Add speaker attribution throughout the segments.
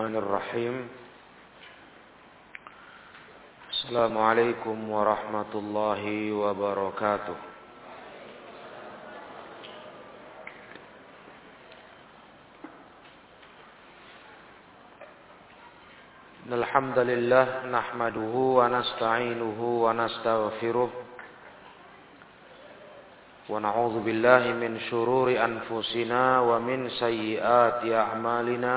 Speaker 1: الرحمن الرحيم السلام عليكم ورحمة الله وبركاته الحمد لله نحمده ونستعينه ونستغفره ونعوذ بالله من شرور أنفسنا ومن سيئات أعمالنا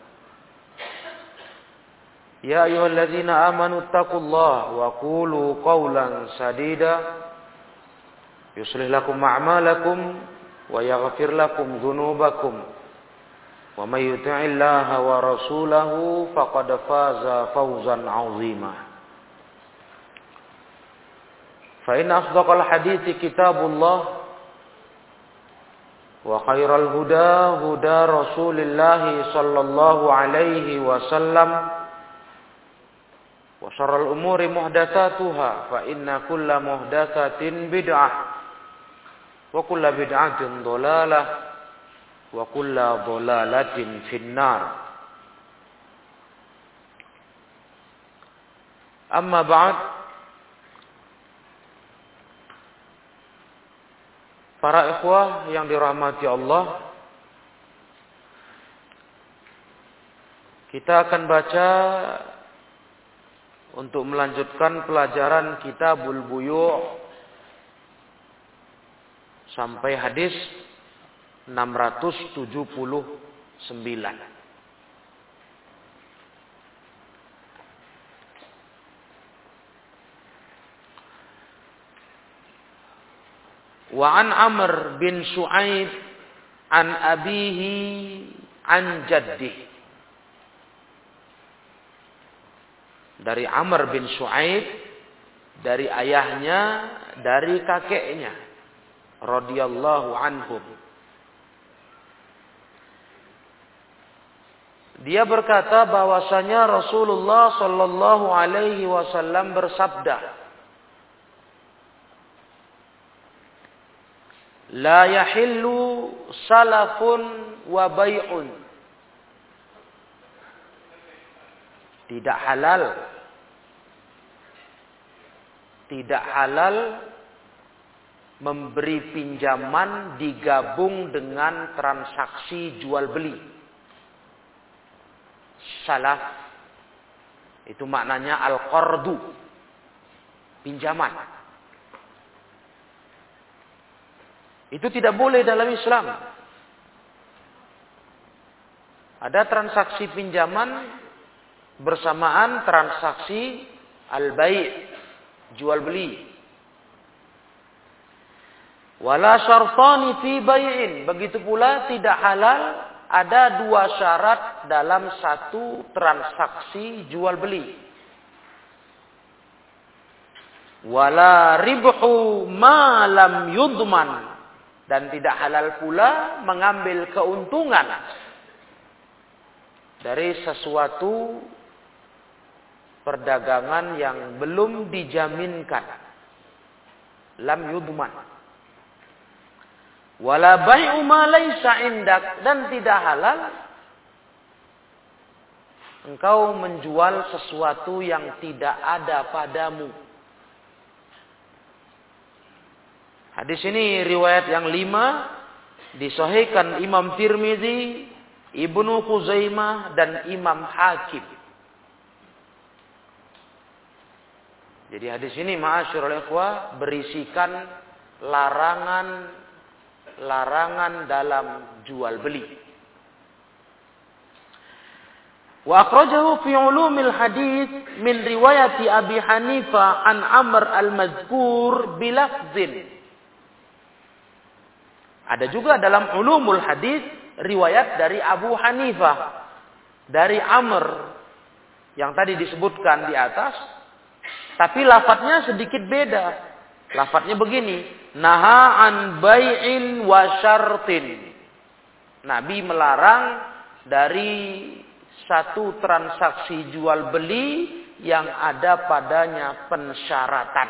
Speaker 1: يا أيها الذين آمنوا اتقوا الله وقولوا قولا سديدا. يصلح لكم أعمالكم ويغفر لكم ذنوبكم. ومن يطع الله ورسوله فقد فاز فوزا عظيما. فإن أصدق الحديث كتاب الله وخير الهدى هدى رسول الله صلى الله عليه وسلم. وشر الأمور محدثاتها فإن كل محدثة بدعة وكل بدعة ضلالة وكل ضلالة في النار أما بعد Para ikhwah yang dirahmati Allah Kita akan baca untuk melanjutkan pelajaran Kitabul Buyu' sampai hadis 679. Wa an Amr bin Shu'aib an abihi an jaddihi dari Amr bin Shu'aib dari ayahnya dari kakeknya. Radhiyallahu anhum. Dia berkata bahwasanya Rasulullah sallallahu alaihi wasallam bersabda La yahillu salafun wa bai'un Tidak halal tidak halal memberi pinjaman digabung dengan transaksi jual beli. Salaf itu maknanya al-qardu, pinjaman. Itu tidak boleh dalam Islam. Ada transaksi pinjaman bersamaan transaksi al-bai' jual beli. Wala syartani fi bai'in. Begitu pula tidak halal ada dua syarat dalam satu transaksi jual beli. Wala ribhu ma lam yudman. Dan tidak halal pula mengambil keuntungan dari sesuatu perdagangan yang belum dijaminkan. Lam yudman. Wala bai'u ma laisa indak dan tidak halal engkau menjual sesuatu yang tidak ada padamu. Hadis ini riwayat yang lima disahihkan Imam Tirmizi, Ibnu Khuzaimah dan Imam Hakim. Jadi hadis ini ma'asyurul ikhwah berisikan larangan larangan dalam jual beli. Wa akhrajahu fi ulumil hadis min riwayati Abi Hanifah an Amr al-Mazkur bilafzin. Ada juga dalam ulumul hadis riwayat dari Abu Hanifah dari Amr yang tadi disebutkan di atas tapi lafadznya sedikit beda. Lafadznya begini, naha an bai'in wa syartin. Nabi melarang dari satu transaksi jual beli yang ada padanya pensyaratan.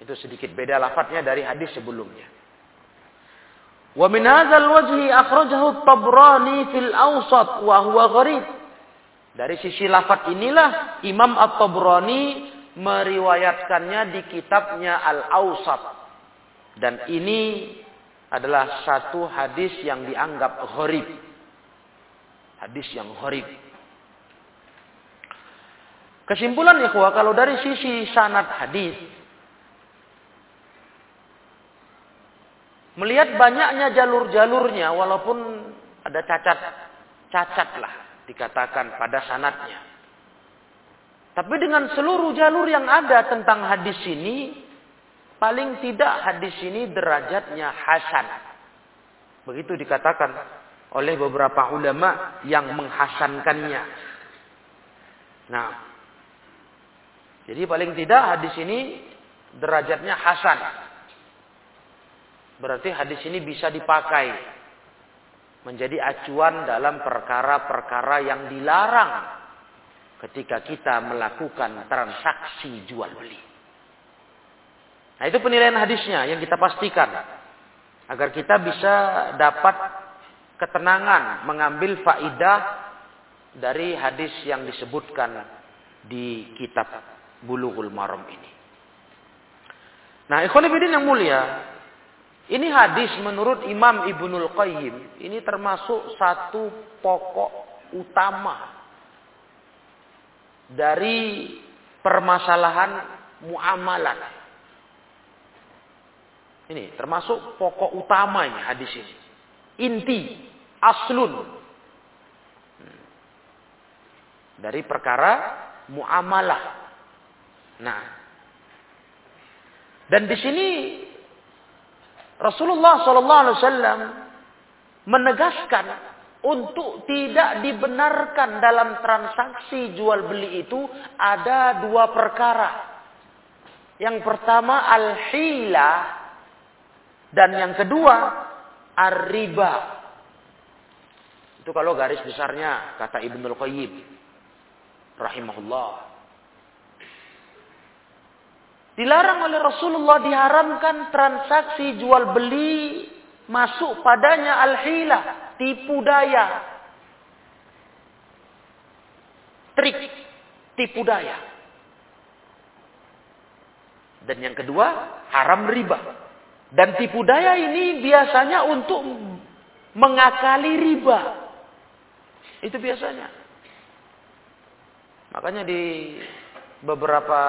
Speaker 1: Itu sedikit beda lafadznya dari hadis sebelumnya. Wa min hadzal wajhi akhrajahu at-Tabrani fil Awsat wa huwa gharib. Dari sisi lafat inilah Imam At-Tabrani meriwayatkannya di kitabnya Al-Awsat. Dan ini adalah satu hadis yang dianggap gharib. Hadis yang gharib. Kesimpulan ya kalau dari sisi sanad hadis melihat banyaknya jalur-jalurnya walaupun ada cacat cacat lah dikatakan pada sanatnya. Tapi dengan seluruh jalur yang ada tentang hadis ini, paling tidak hadis ini derajatnya hasan. Begitu dikatakan oleh beberapa ulama yang menghasankannya. Nah, jadi paling tidak hadis ini derajatnya hasan. Berarti hadis ini bisa dipakai menjadi acuan dalam perkara-perkara yang dilarang ketika kita melakukan transaksi jual beli. Nah, itu penilaian hadisnya yang kita pastikan agar kita bisa dapat ketenangan mengambil faidah dari hadis yang disebutkan di kitab Bulughul Maram ini. Nah, ikhwan yang mulia, ini hadis menurut Imam Ibnul Qayyim. Ini termasuk satu pokok utama dari permasalahan muamalah. Ini termasuk pokok utamanya hadis ini. Inti, aslun. Dari perkara muamalah. Nah, dan di sini Rasulullah Sallallahu Alaihi Wasallam menegaskan untuk tidak dibenarkan dalam transaksi jual beli itu ada dua perkara. Yang pertama al-hila dan yang kedua ar-riba. Itu kalau garis besarnya kata Ibnul Qayyim rahimahullah. Dilarang oleh Rasulullah diharamkan transaksi jual beli masuk padanya al-hilah, tipu daya. Trik, tipu daya. Dan yang kedua, haram riba. Dan tipu daya ini biasanya untuk mengakali riba. Itu biasanya. Makanya di beberapa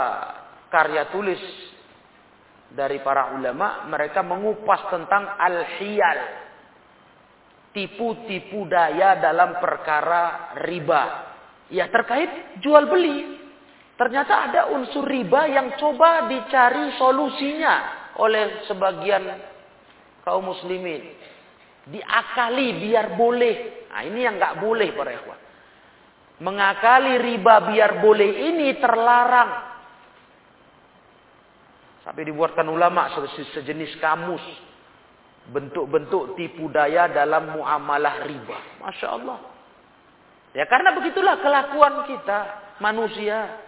Speaker 1: karya tulis dari para ulama, mereka mengupas tentang al-hiyal. Tipu-tipu daya dalam perkara riba. Ya terkait jual beli. Ternyata ada unsur riba yang coba dicari solusinya oleh sebagian kaum muslimin. Diakali biar boleh. Nah ini yang nggak boleh para ikhwan. Mengakali riba biar boleh ini terlarang. Sampai dibuatkan ulama sejenis kamus. Bentuk-bentuk tipu daya dalam muamalah riba. Masya Allah. Ya karena begitulah kelakuan kita. Manusia.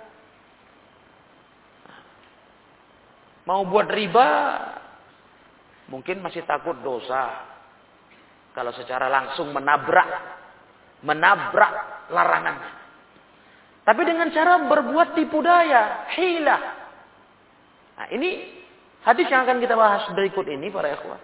Speaker 1: Mau buat riba. Mungkin masih takut dosa. Kalau secara langsung menabrak. Menabrak larangannya. Tapi dengan cara berbuat tipu daya. Hilah Nah, ini hadis yang akan kita bahas berikut ini para ikhwah.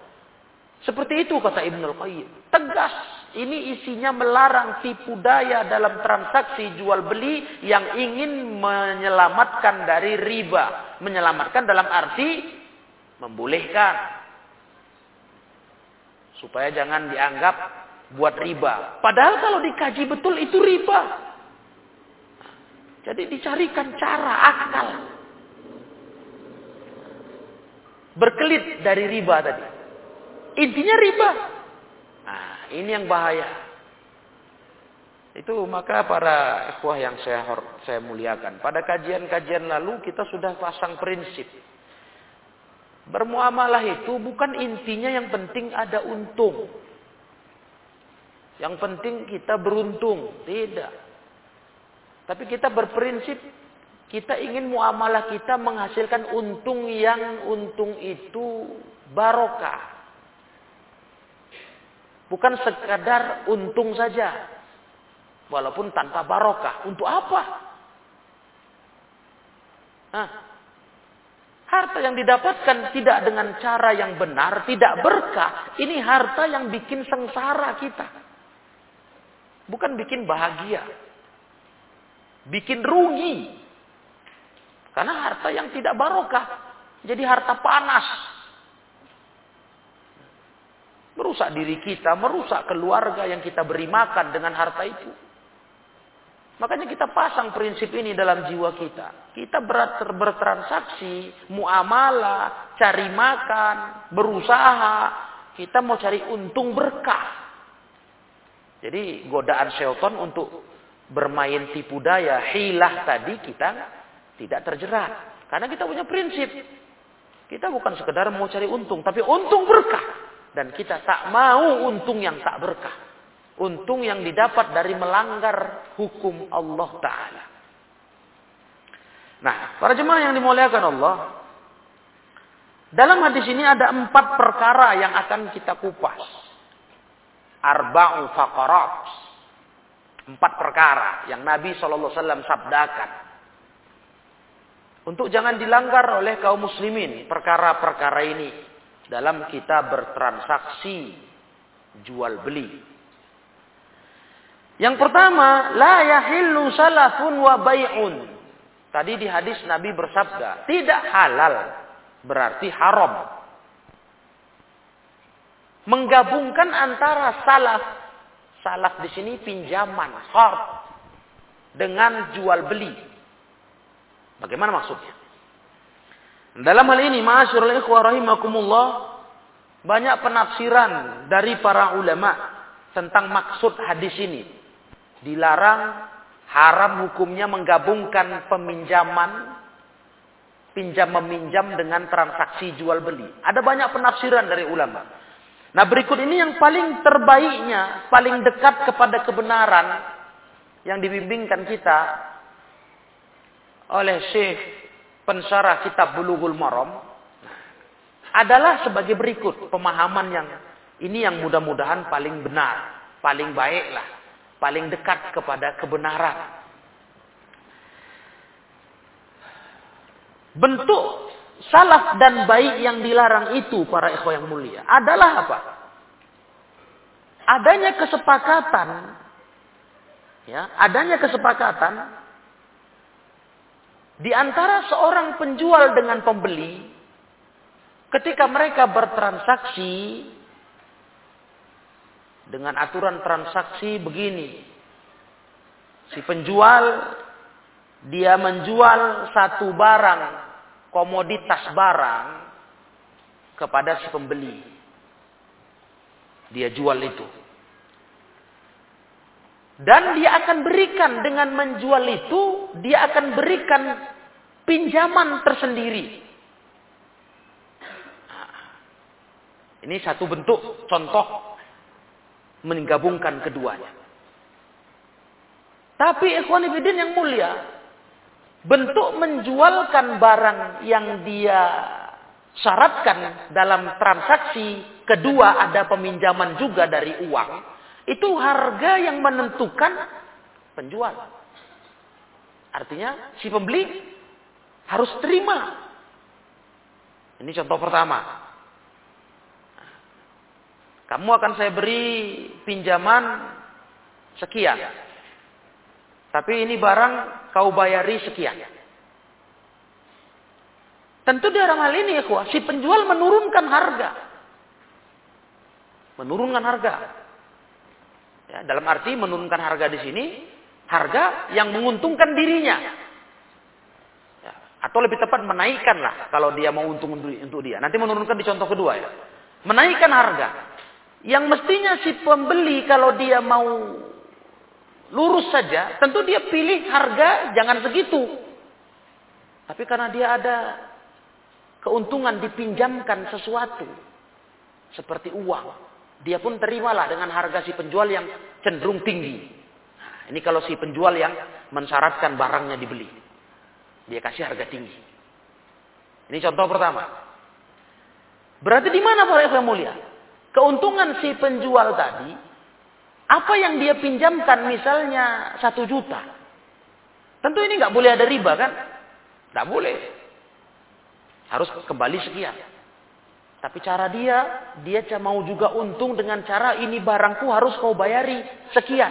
Speaker 1: Seperti itu kata Ibnu Qayyim. Tegas Ini isinya melarang tipu daya dalam transaksi jual beli yang ingin menyelamatkan dari riba. Menyelamatkan dalam arti membolehkan. Supaya jangan dianggap buat riba. Padahal kalau dikaji betul itu riba. Jadi dicarikan cara akal. Berkelit dari riba tadi. Intinya riba. Nah, ini yang bahaya. Itu maka para ikhwah yang saya saya muliakan. Pada kajian-kajian lalu kita sudah pasang prinsip. Bermuamalah itu bukan intinya yang penting ada untung. Yang penting kita beruntung. Tidak. Tapi kita berprinsip kita ingin muamalah kita menghasilkan untung yang untung itu barokah. Bukan sekadar untung saja. Walaupun tanpa barokah. Untuk apa? Hah? Harta yang didapatkan tidak dengan cara yang benar, tidak berkah. Ini harta yang bikin sengsara kita. Bukan bikin bahagia. Bikin rugi. Karena harta yang tidak barokah. Jadi harta panas. Merusak diri kita, merusak keluarga yang kita beri makan dengan harta itu. Makanya kita pasang prinsip ini dalam jiwa kita. Kita berat bertransaksi, muamalah, cari makan, berusaha. Kita mau cari untung berkah. Jadi godaan syaitan untuk bermain tipu daya, hilah tadi kita tidak terjerat. Karena kita punya prinsip. Kita bukan sekedar mau cari untung, tapi untung berkah. Dan kita tak mau untung yang tak berkah. Untung yang didapat dari melanggar hukum Allah Ta'ala. Nah, para jemaah yang dimuliakan Allah. Dalam hadis ini ada empat perkara yang akan kita kupas. Arba'u faqarat. Empat perkara yang Nabi SAW sabdakan. Untuk jangan dilanggar oleh kaum muslimin perkara-perkara ini dalam kita bertransaksi jual beli. Yang pertama, la yahillu salafun wa bai'un. Tadi di hadis Nabi bersabda, tidak halal berarti haram. Menggabungkan antara salaf, salaf di sini pinjaman, qard dengan jual beli. Bagaimana maksudnya? Dalam hal ini, ma'asyurul ikhwah rahimakumullah, banyak penafsiran dari para ulama tentang maksud hadis ini. Dilarang haram hukumnya menggabungkan peminjaman, pinjam meminjam dengan transaksi jual beli. Ada banyak penafsiran dari ulama. Nah berikut ini yang paling terbaiknya, paling dekat kepada kebenaran yang dibimbingkan kita oleh Syekh pensarah kitab Bulughul Maram adalah sebagai berikut pemahaman yang ini yang mudah-mudahan paling benar, paling baiklah, paling dekat kepada kebenaran. Bentuk salaf dan baik yang dilarang itu para ikhwah yang mulia adalah apa? Adanya kesepakatan ya, adanya kesepakatan di antara seorang penjual dengan pembeli, ketika mereka bertransaksi dengan aturan transaksi begini, si penjual dia menjual satu barang, komoditas barang kepada si pembeli. Dia jual itu. Dan dia akan berikan dengan menjual itu, dia akan berikan pinjaman tersendiri. Ini satu bentuk contoh menggabungkan keduanya. Tapi ikhwan ibidin yang mulia, bentuk menjualkan barang yang dia syaratkan dalam transaksi kedua ada peminjaman juga dari uang itu harga yang menentukan penjual. Artinya si pembeli harus terima. Ini contoh pertama. Kamu akan saya beri pinjaman sekian. Tapi ini barang kau bayari sekian. Tentu dalam hal ini ya si penjual menurunkan harga. Menurunkan harga. Ya, dalam arti menurunkan harga di sini, harga yang menguntungkan dirinya. Ya, atau lebih tepat menaikkan lah kalau dia mau untung untuk dia. Nanti menurunkan di contoh kedua ya. Menaikkan harga. Yang mestinya si pembeli kalau dia mau lurus saja, tentu dia pilih harga jangan segitu. Tapi karena dia ada keuntungan dipinjamkan sesuatu seperti uang, dia pun terimalah dengan harga si penjual yang cenderung tinggi. Nah, ini kalau si penjual yang mensyaratkan barangnya dibeli. Dia kasih harga tinggi. Ini contoh pertama. Berarti di mana para yang mulia? Keuntungan si penjual tadi apa yang dia pinjamkan misalnya satu juta. Tentu ini nggak boleh ada riba kan? Nggak boleh. Harus kembali sekian. Tapi cara dia, dia mau juga untung dengan cara ini barangku harus kau bayari sekian.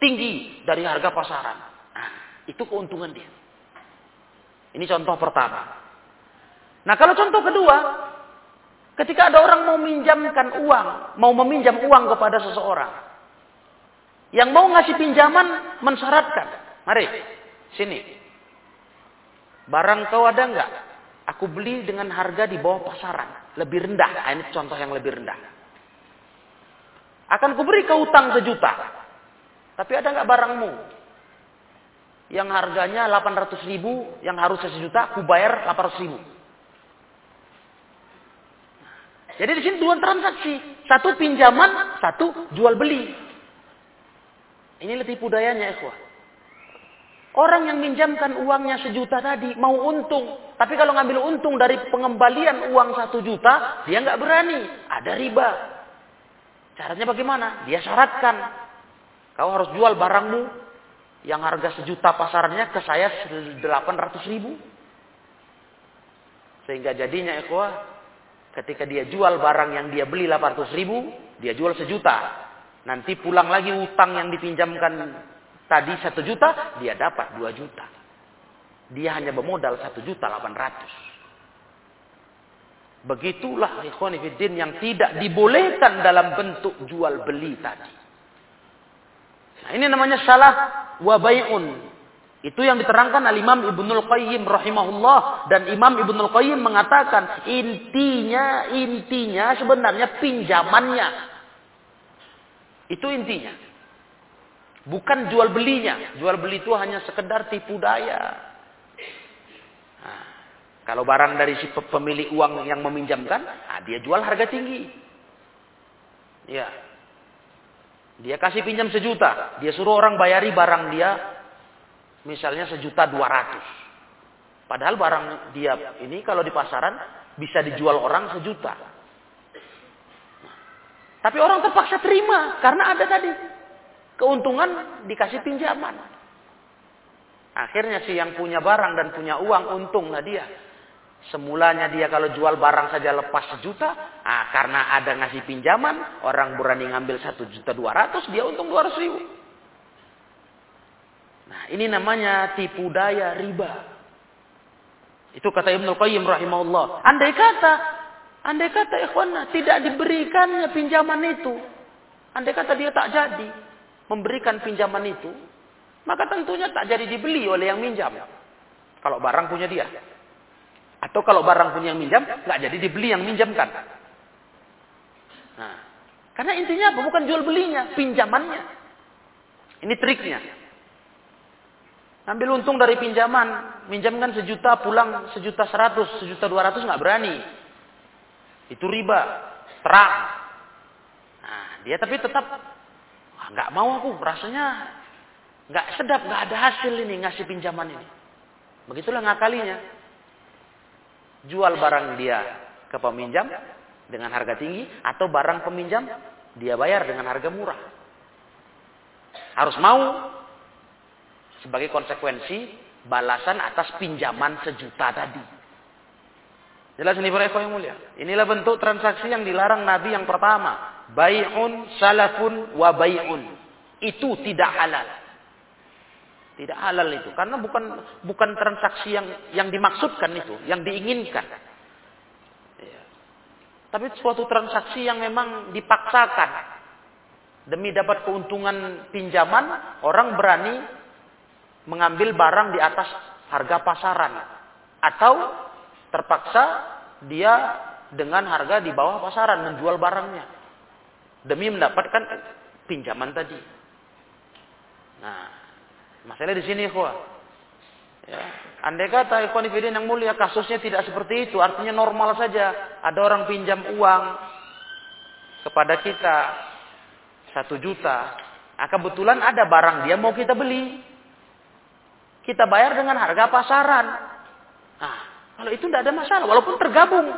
Speaker 1: Tinggi dari harga pasaran. Nah, itu keuntungan dia. Ini contoh pertama. Nah kalau contoh kedua, ketika ada orang mau minjamkan uang, mau meminjam uang kepada seseorang, yang mau ngasih pinjaman mensyaratkan. Mari, sini. Barang kau ada enggak? Aku beli dengan harga di bawah pasaran. Lebih rendah. Nah, ini contoh yang lebih rendah. Akan kuberi kau utang sejuta. Tapi ada enggak barangmu? Yang harganya 800 ribu, yang harus sejuta, aku bayar 800 ribu. Jadi di sini dua transaksi. Satu pinjaman, satu jual beli. Ini lebih budayanya ikhwah. Orang yang minjamkan uangnya sejuta tadi mau untung. Tapi kalau ngambil untung dari pengembalian uang satu juta, dia nggak berani. Ada riba. Caranya bagaimana? Dia syaratkan. Kau harus jual barangmu yang harga sejuta pasarannya ke saya 800 ribu. Sehingga jadinya ikhwah, ketika dia jual barang yang dia beli 800 ribu, dia jual sejuta. Nanti pulang lagi utang yang dipinjamkan tadi satu juta, dia dapat dua juta. Dia hanya bermodal satu juta delapan ratus. Begitulah ikhwanifiddin yang tidak dibolehkan dalam bentuk jual beli tadi. Nah, ini namanya salah wabayun. Itu yang diterangkan al Imam Ibnul Qayyim rahimahullah dan Imam Ibnul Qayyim mengatakan intinya intinya sebenarnya pinjamannya itu intinya. Bukan jual belinya. Jual beli itu hanya sekedar tipu daya. Nah, kalau barang dari si pemilik uang yang meminjamkan, nah dia jual harga tinggi. Ya. Dia kasih pinjam sejuta. Dia suruh orang bayari barang dia misalnya sejuta dua ratus. Padahal barang dia ini kalau di pasaran bisa dijual orang sejuta. Tapi orang terpaksa terima karena ada tadi keuntungan dikasih pinjaman. Akhirnya si yang punya barang dan punya uang untung lah dia. Semulanya dia kalau jual barang saja lepas sejuta, ah, karena ada ngasih pinjaman, orang berani ngambil satu juta dua ratus, dia untung dua ratus ribu. Nah ini namanya tipu daya riba. Itu kata Ibnu Qayyim rahimahullah. Andai kata Andai kata ikhwana tidak diberikannya pinjaman itu. Andai kata dia tak jadi memberikan pinjaman itu. Maka tentunya tak jadi dibeli oleh yang minjam. Kalau barang punya dia. Atau kalau barang punya yang minjam, nggak jadi dibeli yang minjamkan. Nah, karena intinya apa? Bukan jual belinya, pinjamannya. Ini triknya. Ambil untung dari pinjaman, minjamkan sejuta, pulang sejuta seratus, sejuta dua ratus nggak berani. Itu riba. Terang. Nah, dia tapi tetap nggak mau aku rasanya nggak sedap, nggak ada hasil ini ngasih pinjaman ini. Begitulah ngakalinya. Jual barang dia ke peminjam dengan harga tinggi atau barang peminjam dia bayar dengan harga murah. Harus mau sebagai konsekuensi balasan atas pinjaman sejuta tadi. Jelas ini para yang mulia. Inilah bentuk transaksi yang dilarang Nabi yang pertama. Bai'un, salafun, wa bai'un. Itu tidak halal. Tidak halal itu. Karena bukan bukan transaksi yang yang dimaksudkan itu. Yang diinginkan. Ya. Tapi suatu transaksi yang memang dipaksakan. Demi dapat keuntungan pinjaman, orang berani mengambil barang di atas harga pasaran. Atau terpaksa dia dengan harga di bawah pasaran menjual barangnya demi mendapatkan pinjaman tadi. Nah, masalah di sini, kok. Ya, andai kata ikhwan yang mulia kasusnya tidak seperti itu, artinya normal saja. Ada orang pinjam uang kepada kita satu juta, nah, kebetulan ada barang dia mau kita beli, kita bayar dengan harga pasaran. Nah, kalau itu tidak ada masalah, walaupun tergabung.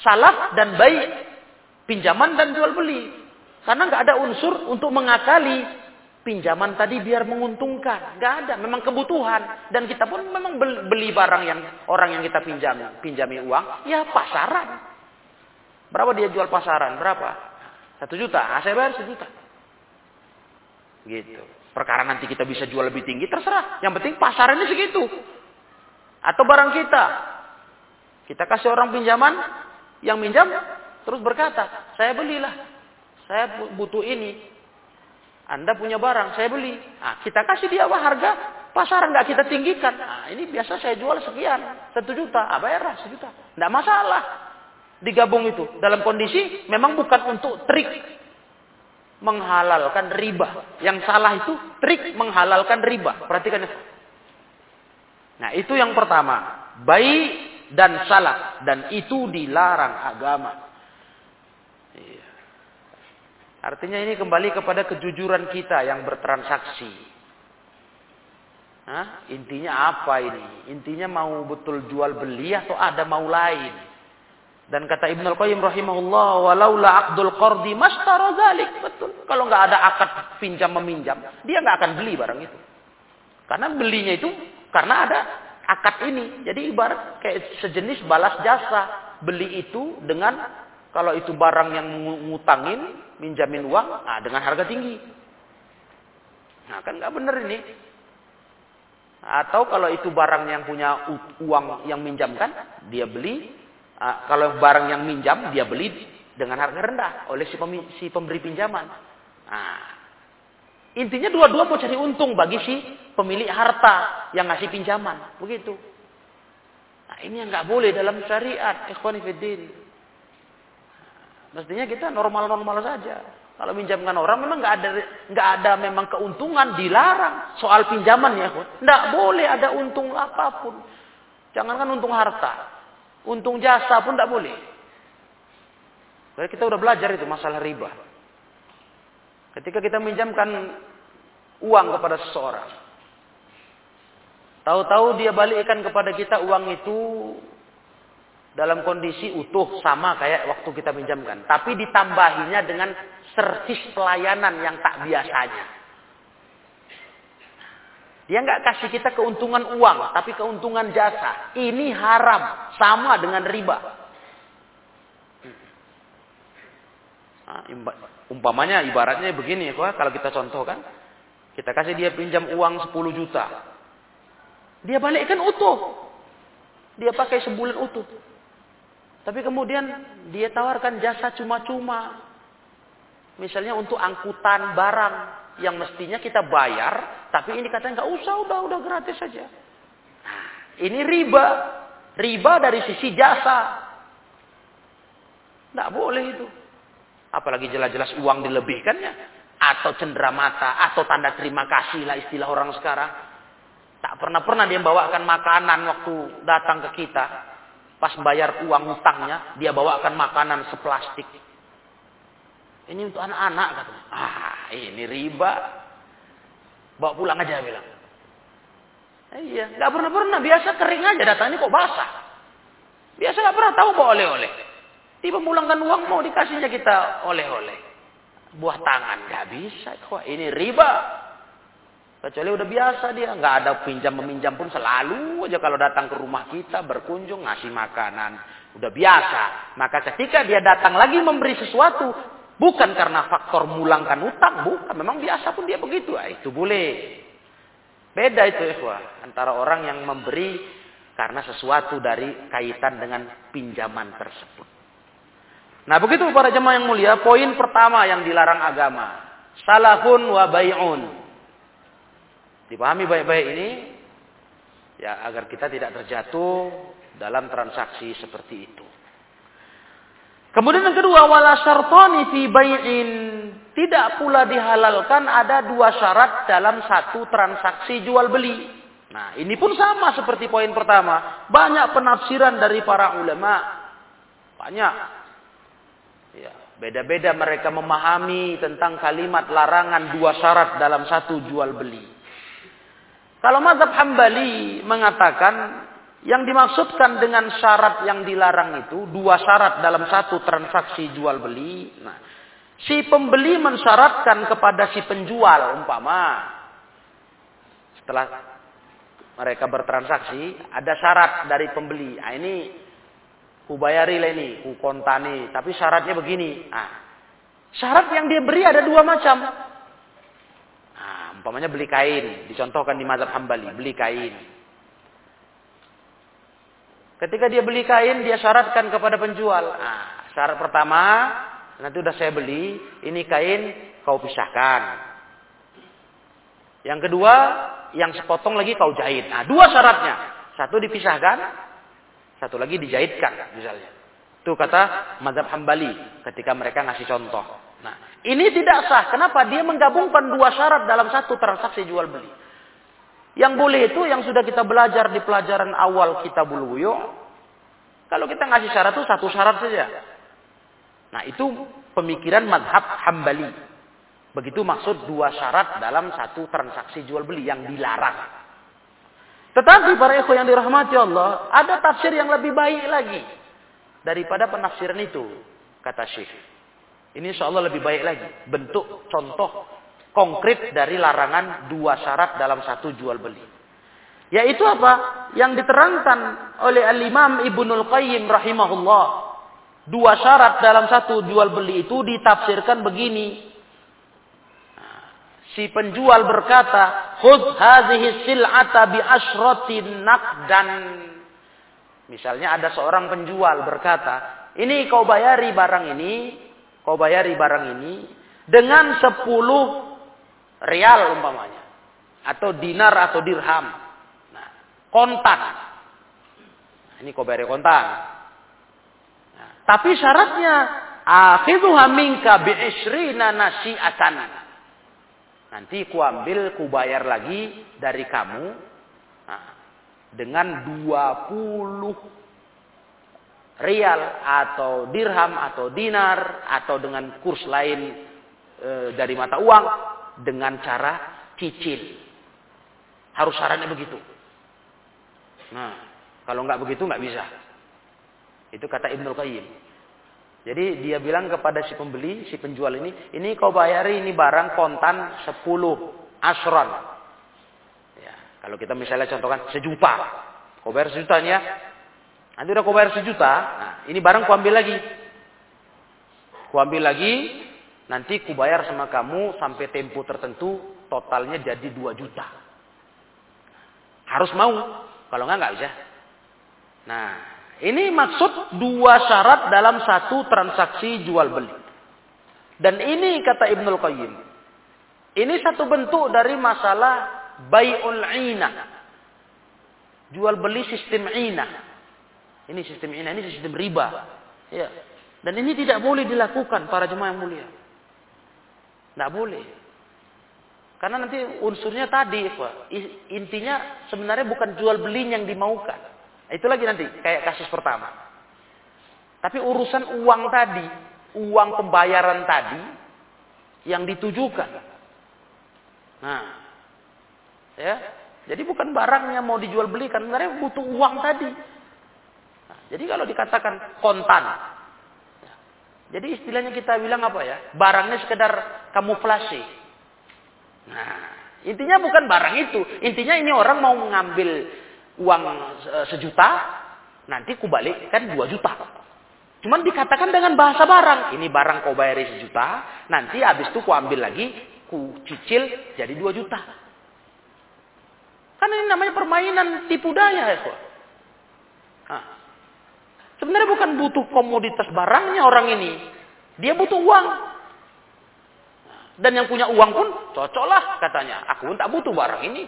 Speaker 1: Salaf dan baik. Pinjaman dan jual beli. Karena nggak ada unsur untuk mengakali pinjaman tadi biar menguntungkan. Nggak ada, memang kebutuhan. Dan kita pun memang beli barang yang orang yang kita pinjam, pinjami uang, ya pasaran. Berapa dia jual pasaran? Berapa? Satu juta. Nah, saya bayar sejuta. Gitu. Perkara nanti kita bisa jual lebih tinggi, terserah. Yang penting pasarannya segitu. Atau barang kita. Kita kasih orang pinjaman, yang minjam terus berkata, saya belilah. Saya butuh ini. Anda punya barang, saya beli. Nah, kita kasih dia apa harga pasaran nggak kita tinggikan. Nah, ini biasa saya jual sekian, satu juta, ah, bayarlah sejuta. Nggak masalah. Digabung itu dalam kondisi memang bukan untuk trik menghalalkan riba. Yang salah itu trik menghalalkan riba. Perhatikan itu. Nah, itu yang pertama. Baik dan salah. Dan itu dilarang agama. Iya. Artinya ini kembali kepada kejujuran kita yang bertransaksi. Hah? Intinya apa ini? Intinya mau betul jual beli atau ada mau lain? Dan kata Ibnu Al-Qayyim rahimahullah, walaula aqdul qardi mastara zalik. Betul. Kalau nggak ada akad pinjam meminjam, dia nggak akan beli barang itu. Karena belinya itu karena ada akad ini. Jadi ibarat kayak sejenis balas jasa. Beli itu dengan kalau itu barang yang ngutangin, minjamin uang, nah dengan harga tinggi. Nah kan nggak bener ini. Atau kalau itu barang yang punya uang yang minjamkan, dia beli. Nah, kalau barang yang minjam, dia beli dengan harga rendah oleh si, pemberi pinjaman. Nah, Intinya dua-dua mau cari untung bagi si pemilik harta yang ngasih pinjaman. Begitu. Nah, ini yang nggak boleh dalam syariat. Ikhwanifiddin. Mestinya kita normal-normal saja. Kalau minjamkan orang memang nggak ada nggak ada memang keuntungan dilarang soal pinjaman ya. Nggak boleh ada untung apa pun. Jangankan untung harta, untung jasa pun nggak boleh. Jadi kita udah belajar itu masalah riba. Ketika kita minjamkan uang kepada seseorang. Tahu-tahu dia balikkan kepada kita uang itu dalam kondisi utuh sama kayak waktu kita minjamkan. Tapi ditambahinya dengan servis pelayanan yang tak biasanya. Dia nggak kasih kita keuntungan uang, tapi keuntungan jasa. Ini haram, sama dengan riba. Nah, Umpamanya ibaratnya begini ya, kalau kita contohkan, kita kasih dia pinjam uang 10 juta. Dia balikkan utuh. Dia pakai sebulan utuh. Tapi kemudian dia tawarkan jasa cuma-cuma. Misalnya untuk angkutan barang yang mestinya kita bayar, tapi ini katanya nggak usah, udah udah gratis saja. Nah, ini riba, riba dari sisi jasa. Nggak boleh itu. Apalagi jelas-jelas uang dilebihkannya. Atau cendera mata. Atau tanda terima kasih lah istilah orang sekarang. Tak pernah-pernah dia bawakan makanan waktu datang ke kita. Pas bayar uang utangnya. Dia bawakan makanan seplastik. Ini untuk anak-anak katanya. Ah ini riba. Bawa pulang aja bilang. Eh, iya, nggak pernah-pernah. Biasa kering aja datangnya kok basah. Biasa nggak pernah tahu bawa oleh-oleh. Dipemulangkan uang mau dikasihnya kita oleh-oleh. Buah tangan. Gak bisa. Kok ini riba. Kecuali udah biasa dia, nggak ada pinjam meminjam pun selalu aja kalau datang ke rumah kita berkunjung ngasih makanan, udah biasa. Maka ketika dia datang lagi memberi sesuatu, bukan karena faktor mulangkan utang, bukan, memang biasa pun dia begitu, ah, itu boleh. Beda itu ikhwah, antara orang yang memberi karena sesuatu dari kaitan dengan pinjaman tersebut. Nah begitu para jemaah yang mulia, poin pertama yang dilarang agama. Salafun wa bay'un. Dipahami baik-baik ini ya agar kita tidak terjatuh dalam transaksi seperti itu. Kemudian yang kedua wala syartani fi bai'in tidak pula dihalalkan ada dua syarat dalam satu transaksi jual beli. Nah, ini pun sama seperti poin pertama. Banyak penafsiran dari para ulama. Banyak. Ya, beda-beda mereka memahami tentang kalimat larangan dua syarat dalam satu jual beli. Kalau mazhab Hambali mengatakan yang dimaksudkan dengan syarat yang dilarang itu dua syarat dalam satu transaksi jual beli. Nah, si pembeli mensyaratkan kepada si penjual umpama setelah mereka bertransaksi ada syarat dari pembeli. Nah, ini ku bayari lah ini, ku tapi syaratnya begini. Nah, syarat yang dia beri ada dua macam. Umpamanya beli kain, dicontohkan di mazhab Hambali, beli kain. Ketika dia beli kain, dia syaratkan kepada penjual. Nah, syarat pertama, nanti udah saya beli, ini kain kau pisahkan. Yang kedua, yang sepotong lagi kau jahit. Nah, dua syaratnya. Satu dipisahkan, satu lagi dijahitkan misalnya. Itu kata mazhab Hambali ketika mereka ngasih contoh. Nah, ini tidak sah. Kenapa? Dia menggabungkan dua syarat dalam satu transaksi jual beli. Yang boleh itu yang sudah kita belajar di pelajaran awal kita buluyo. Kalau kita ngasih syarat itu satu syarat saja. Nah itu pemikiran madhab hambali. Begitu maksud dua syarat dalam satu transaksi jual beli yang dilarang. Tetapi para ikhwan yang dirahmati Allah, ada tafsir yang lebih baik lagi daripada penafsiran itu, kata Syekh. Ini insya Allah lebih baik lagi. Bentuk contoh konkret dari larangan dua syarat dalam satu jual beli. Yaitu apa? Yang diterangkan oleh Al-Imam Ibnul Qayyim rahimahullah. Dua syarat dalam satu jual beli itu ditafsirkan begini. Si penjual berkata, "Khudh hadhihi sil'ata bi asratin naqdan." Misalnya ada seorang penjual berkata, "Ini kau bayari barang ini kau bayari barang ini dengan 10 real umpamanya atau dinar atau dirham. Nah, kontan. Nah, ini kau bayar kontan. Nah, tapi syaratnya akhidhuha minka bi isrina nasi'atan. Nanti ku ambil, ku bayar lagi dari kamu nah, dengan 20 rial atau dirham atau dinar atau dengan kurs lain e, dari mata uang dengan cara cicil. Harus syaratnya begitu. Nah, kalau nggak begitu nggak bisa. Itu kata Ibnu Qayyim. Jadi dia bilang kepada si pembeli, si penjual ini, ini kau bayari ini barang kontan 10 asron. Ya, kalau kita misalnya contohkan sejuta. Kau bayar sejutanya, Nanti udah kau bayar sejuta, nah, ini barang ku ambil lagi. Ku ambil lagi, nanti ku bayar sama kamu sampai tempo tertentu, totalnya jadi 2 juta. Harus mau, kalau enggak enggak bisa. Nah, ini maksud dua syarat dalam satu transaksi jual beli. Dan ini kata Ibnul Qayyim. Ini satu bentuk dari masalah bay'ul ina. Jual beli sistem ina. Ini sistem ini, ini sistem riba. Ya. Dan ini tidak boleh dilakukan para jemaah yang mulia. Tidak boleh. Karena nanti unsurnya tadi, intinya sebenarnya bukan jual beli yang dimaukan. Itu lagi nanti, kayak kasus pertama. Tapi urusan uang tadi, uang pembayaran tadi, yang ditujukan. Nah, ya, jadi bukan barangnya mau dijual belikan, sebenarnya butuh uang tadi. Jadi kalau dikatakan kontan, jadi istilahnya kita bilang apa ya? Barangnya sekedar kamuflase. Nah, Intinya bukan barang itu. Intinya ini orang mau mengambil uang sejuta, nanti ku balikkan dua juta. Cuman dikatakan dengan bahasa barang. Ini barang kau bayari sejuta, nanti habis itu ku ambil lagi, ku cicil jadi dua juta. Kan ini namanya permainan tipu daya ya. Sebenarnya bukan butuh komoditas barangnya orang ini. Dia butuh uang. Dan yang punya uang pun cocoklah katanya. Aku pun tak butuh barang ini.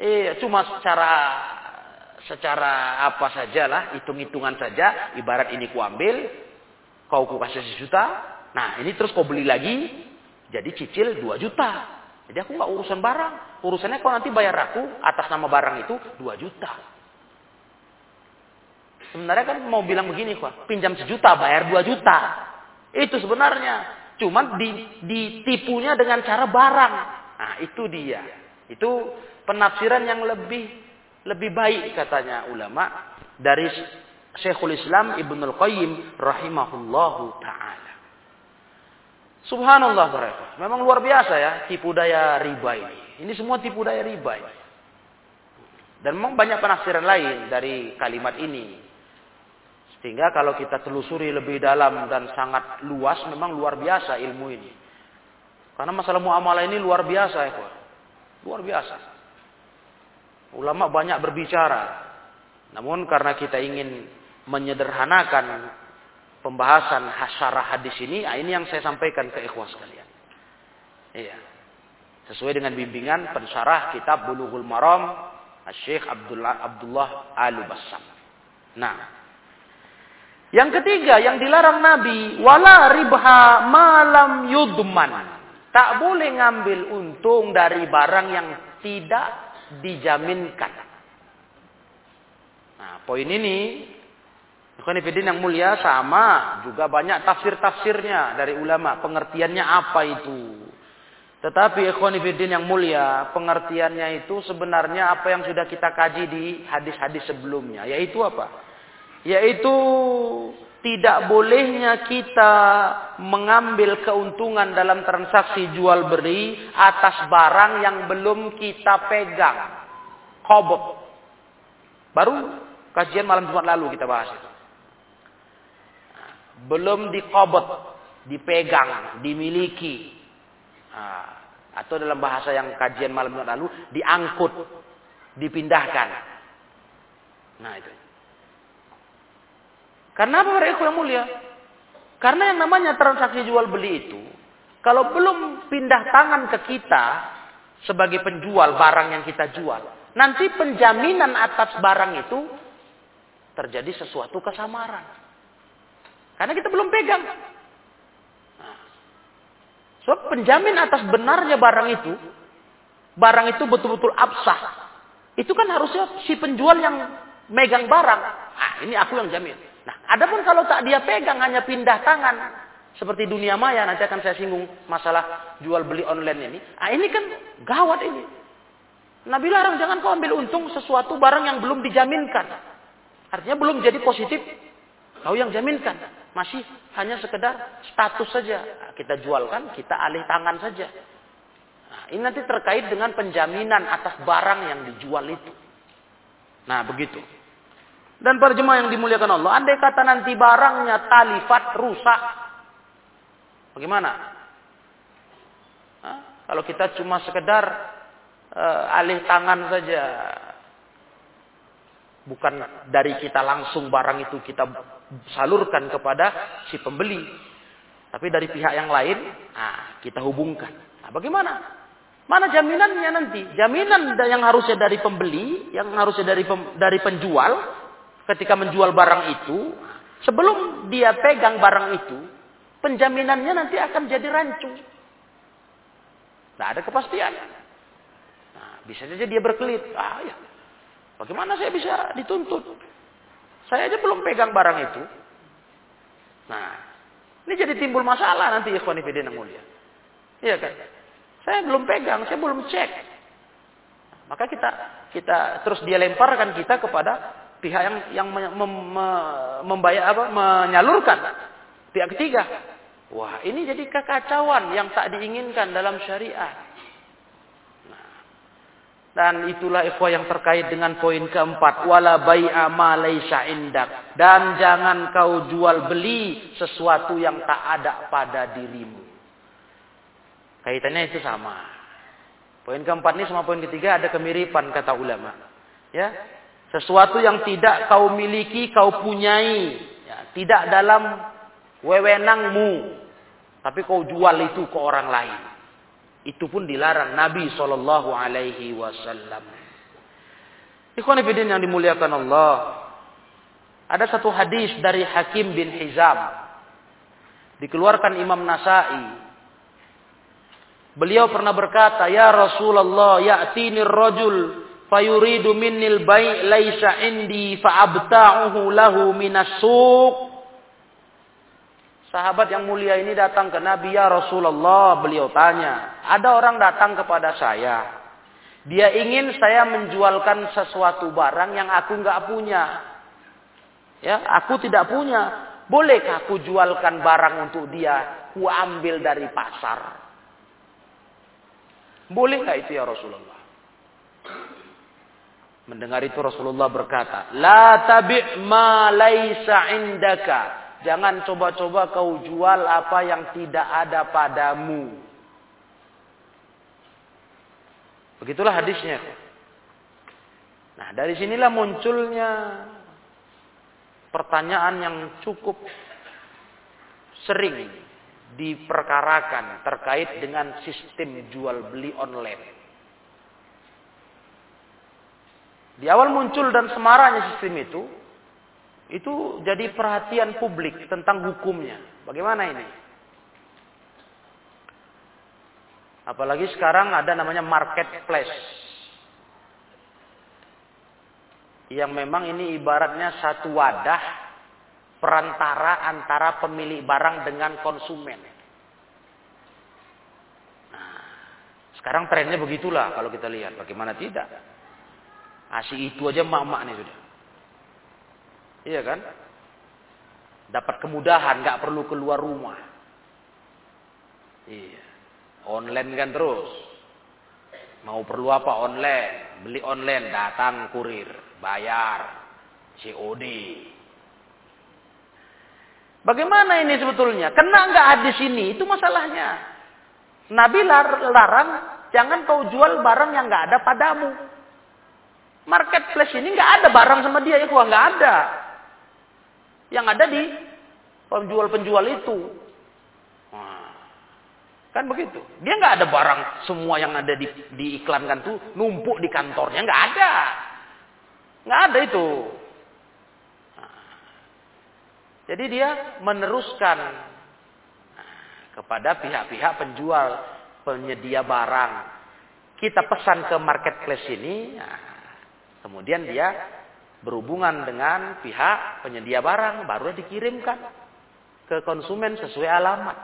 Speaker 1: Eh, cuma secara secara apa saja lah, hitung-hitungan saja, ibarat ini ku ambil, kau ku kasih sejuta, nah ini terus kau beli lagi, jadi cicil 2 juta. Jadi aku nggak urusan barang, urusannya kau nanti bayar aku atas nama barang itu 2 juta. Sebenarnya kan mau bilang begini kok, pinjam sejuta bayar 2 juta. Itu sebenarnya. Cuman ditipunya dengan cara barang. Nah itu dia. Itu penafsiran yang lebih lebih baik katanya ulama dari Syekhul Islam Ibnul Qayyim rahimahullahu taala. Subhanallah mereka. Memang luar biasa ya tipu daya riba ini. Ini semua tipu daya riba ini. Dan memang banyak penafsiran lain dari kalimat ini. Sehingga kalau kita telusuri lebih dalam dan sangat luas, memang luar biasa ilmu ini. Karena masalah muamalah ini luar biasa ya, Luar biasa. Ulama banyak berbicara. Namun karena kita ingin menyederhanakan pembahasan hasyarah hadis ini, nah ini yang saya sampaikan ke ikhwas sekalian. Iya. Sesuai dengan bimbingan pensyarah kitab Bulughul Maram Syekh Abdullah Abdullah Al-Bassam. Nah, yang ketiga yang dilarang Nabi, wala ribha malam yudman. Tak boleh ngambil untung dari barang yang tidak dijaminkan. Nah, poin ini Ikhwanifidin yang mulia sama juga banyak tafsir-tafsirnya dari ulama. Pengertiannya apa itu? Tetapi Ikhwanifidin yang mulia, pengertiannya itu sebenarnya apa yang sudah kita kaji di hadis-hadis sebelumnya. Yaitu apa? Yaitu tidak bolehnya kita mengambil keuntungan dalam transaksi jual beli atas barang yang belum kita pegang. Kobot. Baru kajian malam Jumat lalu kita bahas. Belum dikobot, dipegang, dimiliki. atau dalam bahasa yang kajian malam Jumat lalu, diangkut, dipindahkan. Nah itu. Karena apa mereka yang mulia? Karena yang namanya transaksi jual beli itu, kalau belum pindah tangan ke kita sebagai penjual barang yang kita jual, nanti penjaminan atas barang itu terjadi sesuatu kesamaran. Karena kita belum pegang. Nah, so penjamin atas benarnya barang itu, barang itu betul-betul absah. Itu kan harusnya si penjual yang megang barang. Ah, ini aku yang jamin. Nah, adapun kalau tak dia pegang hanya pindah tangan seperti dunia maya nanti akan saya singgung masalah jual beli online ini. Ah ini kan gawat ini. Nabi larang jangan kau ambil untung sesuatu barang yang belum dijaminkan. Artinya belum jadi positif. Kau yang jaminkan. Masih hanya sekedar status saja. Nah, kita jualkan, kita alih tangan saja. Nah, ini nanti terkait dengan penjaminan atas barang yang dijual itu. Nah, begitu. Dan para jemaah yang dimuliakan Allah, andai kata nanti barangnya talifat rusak, bagaimana? Hah? Kalau kita cuma sekedar uh, alih tangan saja, bukan dari kita langsung barang itu kita salurkan kepada si pembeli, tapi dari pihak yang lain, nah, kita hubungkan. Nah, bagaimana? Mana jaminannya nanti? Jaminan yang harusnya dari pembeli, yang harusnya dari pem, dari penjual, ketika menjual barang itu, sebelum dia pegang barang itu, penjaminannya nanti akan jadi rancu. Tidak ada kepastian. Nah, bisa saja dia berkelit. Ah, ya. Bagaimana saya bisa dituntut? Saya aja belum pegang barang itu. Nah, ini jadi timbul masalah nanti ikhwanifidin yang mulia. Iya kan? Saya belum pegang, saya belum cek. Maka kita kita terus dia lemparkan kita kepada pihak yang yang mem, mem, membayar apa menyalurkan pihak ketiga. Wah, ini jadi kekacauan yang tak diinginkan dalam syariat. Dan itulah ikhwah yang terkait dengan poin keempat. Wala bai'a ma laisa indak. Dan jangan kau jual beli sesuatu yang tak ada pada dirimu. Kaitannya itu sama. Poin keempat ini sama poin ketiga ada kemiripan kata ulama. Ya, sesuatu yang tidak kau miliki, kau punyai, ya, tidak dalam wewenangmu, tapi kau jual itu ke orang lain. Itu pun dilarang Nabi Shallallahu Alaihi Wasallam. Ikhwan yang dimuliakan Allah. Ada satu hadis dari Hakim bin Hizam. Dikeluarkan Imam Nasai. Beliau pernah berkata, Ya Rasulullah, ya'tini rajul fayuridu minnil bai' laisa indi fa'abta'uhu lahu minas suq Sahabat yang mulia ini datang ke Nabi ya Rasulullah. Beliau tanya, ada orang datang kepada saya. Dia ingin saya menjualkan sesuatu barang yang aku nggak punya. Ya, aku tidak punya. Bolehkah aku jualkan barang untuk dia? Ku ambil dari pasar. Boleh nggak itu ya Rasulullah? Mendengar itu Rasulullah berkata, La tabi' ma laisa indaka. Jangan coba-coba kau jual apa yang tidak ada padamu. Begitulah hadisnya. Nah, dari sinilah munculnya pertanyaan yang cukup sering diperkarakan terkait dengan sistem jual beli online. Di awal muncul dan semaranya sistem itu, itu jadi perhatian publik tentang hukumnya. Bagaimana ini? Apalagi sekarang ada namanya marketplace. Yang memang ini ibaratnya satu wadah perantara antara pemilik barang dengan konsumen. Nah, sekarang trennya begitulah kalau kita lihat. Bagaimana tidak? Asih itu aja mak-mak nih sudah. Iya kan? Dapat kemudahan, nggak perlu keluar rumah. Iya. Online kan terus. Mau perlu apa online? Beli online, datang kurir, bayar, COD. Bagaimana ini sebetulnya? Kena nggak hadis ini? Itu masalahnya. Nabi larang, jangan kau jual barang yang nggak ada padamu. Marketplace ini nggak ada barang sama dia, ya nggak ada yang ada di penjual-penjual itu. Nah, kan begitu. Dia nggak ada barang semua yang ada di, diiklankan tuh numpuk di kantornya nggak ada, nggak ada itu. Nah, jadi dia meneruskan nah, kepada pihak-pihak penjual penyedia barang. Kita pesan ke marketplace ini, kemudian dia berhubungan dengan pihak penyedia barang baru dikirimkan ke konsumen sesuai alamat.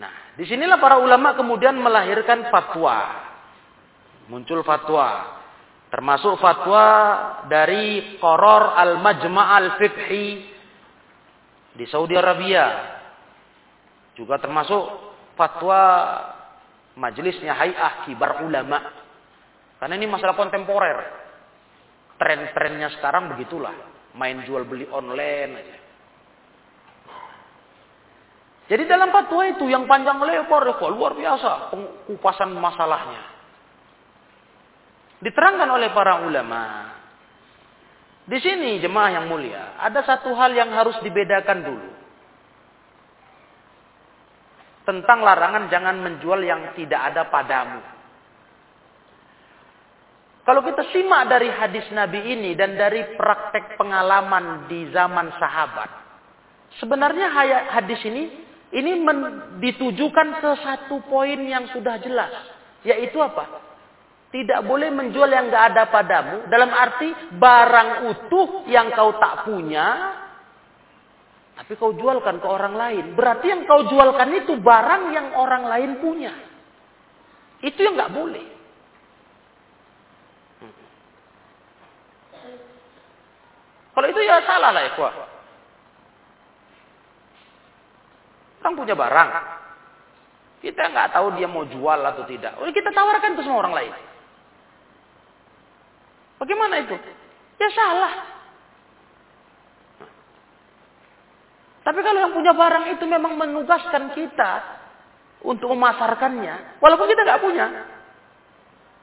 Speaker 1: Nah, di sinilah para ulama kemudian melahirkan fatwa. Muncul fatwa. Termasuk fatwa dari Qoror Al-Majma' Al-Fiqhi di Saudi Arabia. Juga termasuk fatwa majelisnya Hay'ah Kibar Ulama. Karena ini masalah kontemporer. Tren-trennya sekarang begitulah. Main jual beli online aja. Jadi dalam fatwa itu yang panjang lebar ya luar biasa pengupasan masalahnya. Diterangkan oleh para ulama. Di sini jemaah yang mulia, ada satu hal yang harus dibedakan dulu. Tentang larangan jangan menjual yang tidak ada padamu. Kalau kita simak dari hadis Nabi ini dan dari praktek pengalaman di zaman sahabat, sebenarnya hadis ini ini ditujukan ke satu poin yang sudah jelas, yaitu apa? Tidak boleh menjual yang nggak ada padamu, dalam arti barang utuh yang kau tak punya, tapi kau jualkan ke orang lain. Berarti yang kau jualkan itu barang yang orang lain punya. Itu yang nggak boleh. Kalau itu ya salah lah ikhwah. Orang punya barang. Kita nggak tahu dia mau jual atau tidak. Oh, kita tawarkan itu semua orang lain. Bagaimana itu? Ya salah. Tapi kalau yang punya barang itu memang menugaskan kita untuk memasarkannya, walaupun kita nggak punya,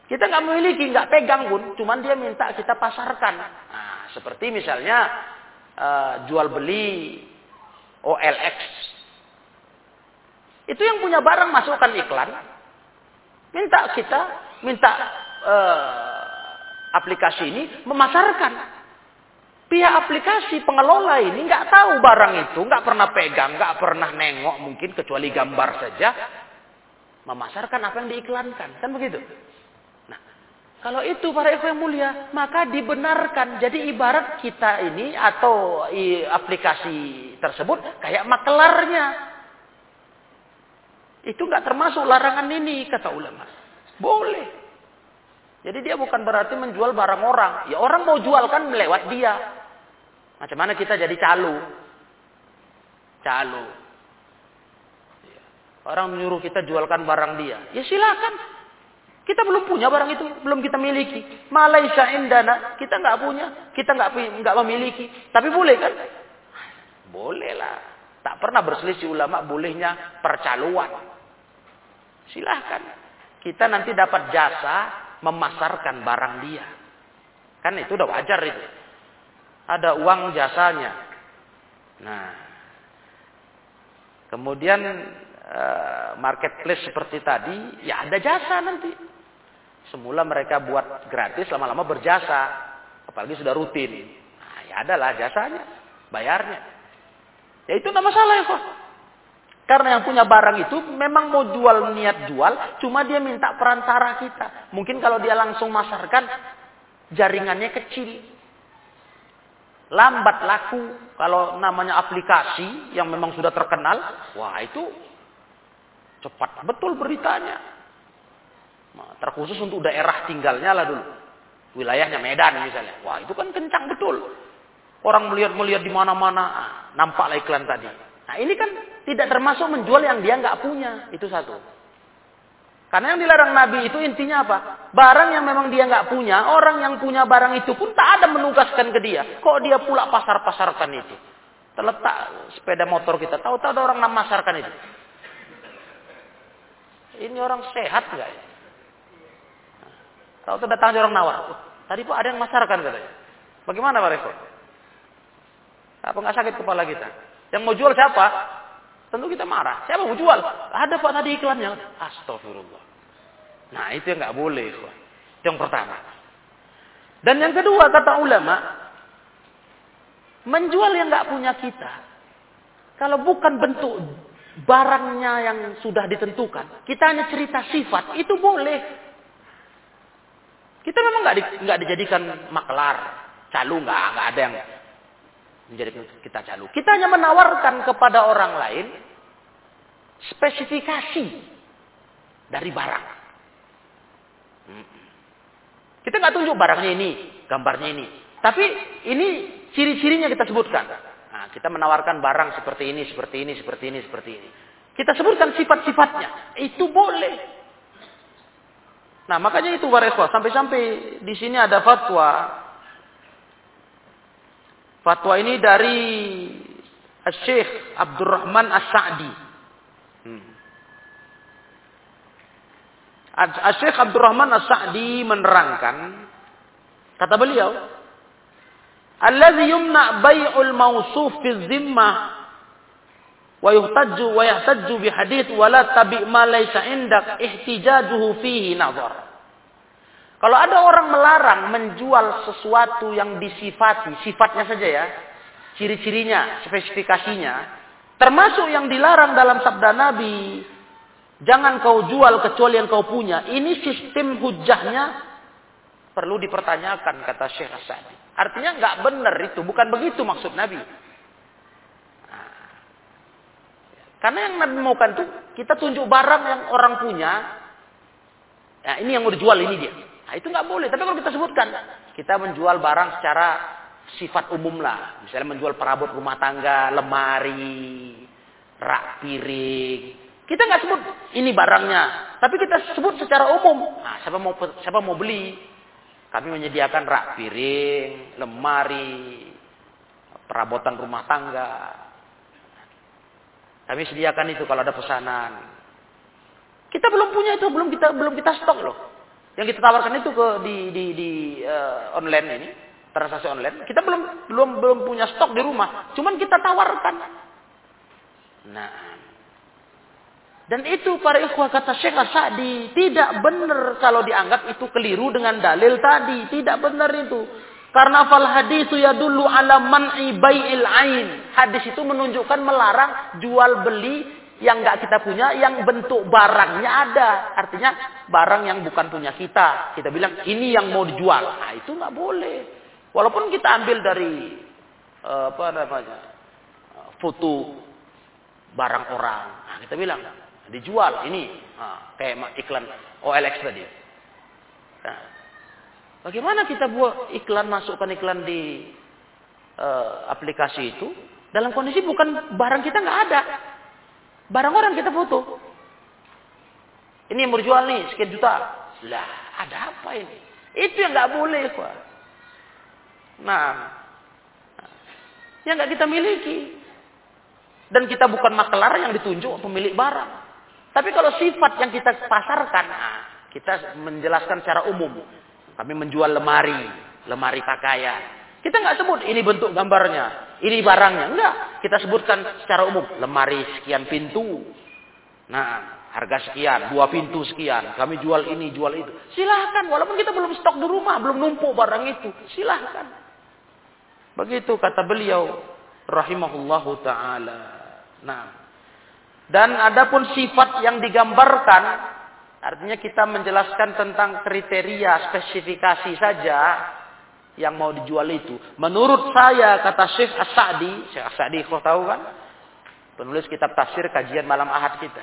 Speaker 1: kita nggak memiliki, nggak pegang pun, cuman dia minta kita pasarkan. Nah, seperti misalnya uh, jual beli OLX. Itu yang punya barang masukkan iklan, minta kita, minta uh, aplikasi ini memasarkan pihak aplikasi pengelola ini nggak tahu barang itu, nggak pernah pegang, nggak pernah nengok mungkin kecuali gambar saja, memasarkan apa yang diiklankan, kan begitu? Kalau itu para ikhwan yang mulia, maka dibenarkan. Jadi ibarat kita ini atau aplikasi tersebut kayak makelarnya. Itu nggak termasuk larangan ini kata ulama. Boleh. Jadi dia bukan berarti menjual barang orang. Ya orang mau jual kan melewat dia. Macam mana kita jadi calo? Calo. Orang menyuruh kita jualkan barang dia. Ya silakan. Kita belum punya barang itu, belum kita miliki. Malaysia indana, kita nggak punya, kita nggak nggak memiliki. Tapi boleh kan? Boleh lah. Tak pernah berselisih ulama bolehnya percaluan. Silahkan. Kita nanti dapat jasa memasarkan barang dia. Kan itu udah wajar itu ada uang jasanya. Nah, kemudian uh, marketplace seperti tadi, ya ada jasa nanti. Semula mereka buat gratis, lama-lama berjasa, apalagi sudah rutin. Nah, ya adalah jasanya, bayarnya. Ya itu tidak masalah ya kok. Karena yang punya barang itu memang mau jual niat jual, cuma dia minta perantara kita. Mungkin kalau dia langsung masarkan, jaringannya kecil lambat laku kalau namanya aplikasi yang memang sudah terkenal wah itu cepat betul beritanya terkhusus untuk daerah tinggalnya lah dulu wilayahnya Medan misalnya wah itu kan kencang betul orang melihat-melihat di mana-mana ah, nampaklah iklan tadi nah ini kan tidak termasuk menjual yang dia nggak punya itu satu karena yang dilarang Nabi itu intinya apa? Barang yang memang dia nggak punya, orang yang punya barang itu pun tak ada menugaskan ke dia. Kok dia pula pasar-pasarkan itu? Terletak sepeda motor kita, tahu-tahu ada orang memasarkan itu. Ini orang sehat nggak ya? Tahu-tahu datang orang nawar. Tadi pun ada yang masarkan katanya. Bagaimana Pak Reko? Apa nggak sakit kepala kita? Yang mau jual siapa? Tentu kita marah. Siapa mau jual? Ada pak tadi iklannya. Astagfirullah. Nah itu yang nggak boleh. Itu yang pertama. Dan yang kedua kata ulama, menjual yang nggak punya kita, kalau bukan bentuk barangnya yang sudah ditentukan, kita hanya cerita sifat, itu boleh. Kita memang nggak di, dijadikan maklar, calu nggak nggak ada yang menjadi kita calo. Kita hanya menawarkan kepada orang lain spesifikasi dari barang. Kita nggak tunjuk barangnya ini, gambarnya ini. Tapi ini ciri-cirinya kita sebutkan. Nah, kita menawarkan barang seperti ini, seperti ini, seperti ini, seperti ini. Kita sebutkan sifat-sifatnya. Itu boleh. Nah, makanya itu Wareswa. Sampai-sampai di sini ada fatwa Fatwa ini dari Syekh Abdurrahman As-Sa'di. Hmm. Syekh Abdurrahman As-Sa'di menerangkan, kata beliau, Alladhi yumna bay'ul mawsuf fi zimmah wa yuhtajju wa yahtajju bi hadith wa tabi' ma laysa indak fihi nazar. Kalau ada orang melarang menjual sesuatu yang disifati, sifatnya saja ya, ciri-cirinya, spesifikasinya, termasuk yang dilarang dalam sabda Nabi, jangan kau jual kecuali yang kau punya. Ini sistem hujahnya perlu dipertanyakan kata Syekh Asadi. Artinya nggak benar itu, bukan begitu maksud Nabi. Nah, karena yang Nabi maukan itu kita tunjuk barang yang orang punya. Ya, ini yang mau dijual ini dia. Nah, itu nggak boleh. Tapi kalau kita sebutkan, kita menjual barang secara sifat umum lah. Misalnya menjual perabot rumah tangga, lemari, rak piring, Kita nggak sebut ini barangnya, tapi kita sebut secara umum. Nah, siapa mau siapa mau beli? Kami menyediakan rak piring, lemari, perabotan rumah tangga. Kami sediakan itu kalau ada pesanan. Kita belum punya itu, belum kita belum kita stok loh. Yang kita tawarkan itu ke di di di uh, online ini, transaksi online. Kita belum belum belum punya stok di rumah, cuman kita tawarkan. Nah, dan itu para ikhwah kata Syekh Sa'di tidak benar kalau dianggap itu keliru dengan dalil tadi. Tidak benar itu. Karena fal hadisu ya dulu ala man'i bai'il ain. Hadis itu menunjukkan melarang jual beli yang nggak kita punya, yang bentuk barangnya ada. Artinya barang yang bukan punya kita. Kita bilang ini yang mau dijual. Nah, itu nggak boleh. Walaupun kita ambil dari uh, apa namanya foto barang orang. Nah, kita bilang dijual ini nah, kayak iklan OLX tadi. Nah, bagaimana kita buat iklan masukkan iklan di uh, aplikasi itu dalam kondisi bukan barang kita nggak ada, barang orang kita foto. Ini yang berjual nih sekian juta. Lah, ada apa ini? Itu yang nggak boleh, Pak. Nah, yang nggak kita miliki. Dan kita bukan makelar yang ditunjuk pemilik barang. Tapi kalau sifat yang kita pasarkan, nah, kita menjelaskan secara umum. Kami menjual lemari, lemari pakaian. Kita nggak sebut ini bentuk gambarnya, ini barangnya. Enggak, kita sebutkan secara umum. Lemari sekian pintu. Nah, harga sekian, dua pintu sekian. Kami jual ini, jual itu. Silahkan, walaupun kita belum stok di rumah, belum numpuk barang itu. Silahkan. Begitu kata beliau, rahimahullahu ta'ala. Nah, dan adapun sifat yang digambarkan, artinya kita menjelaskan tentang kriteria, spesifikasi saja yang mau dijual itu. Menurut saya, kata Syekh As-Sa'di, Syekh As-Sa'di kau tahu kan? Penulis kitab tafsir kajian malam ahad kita.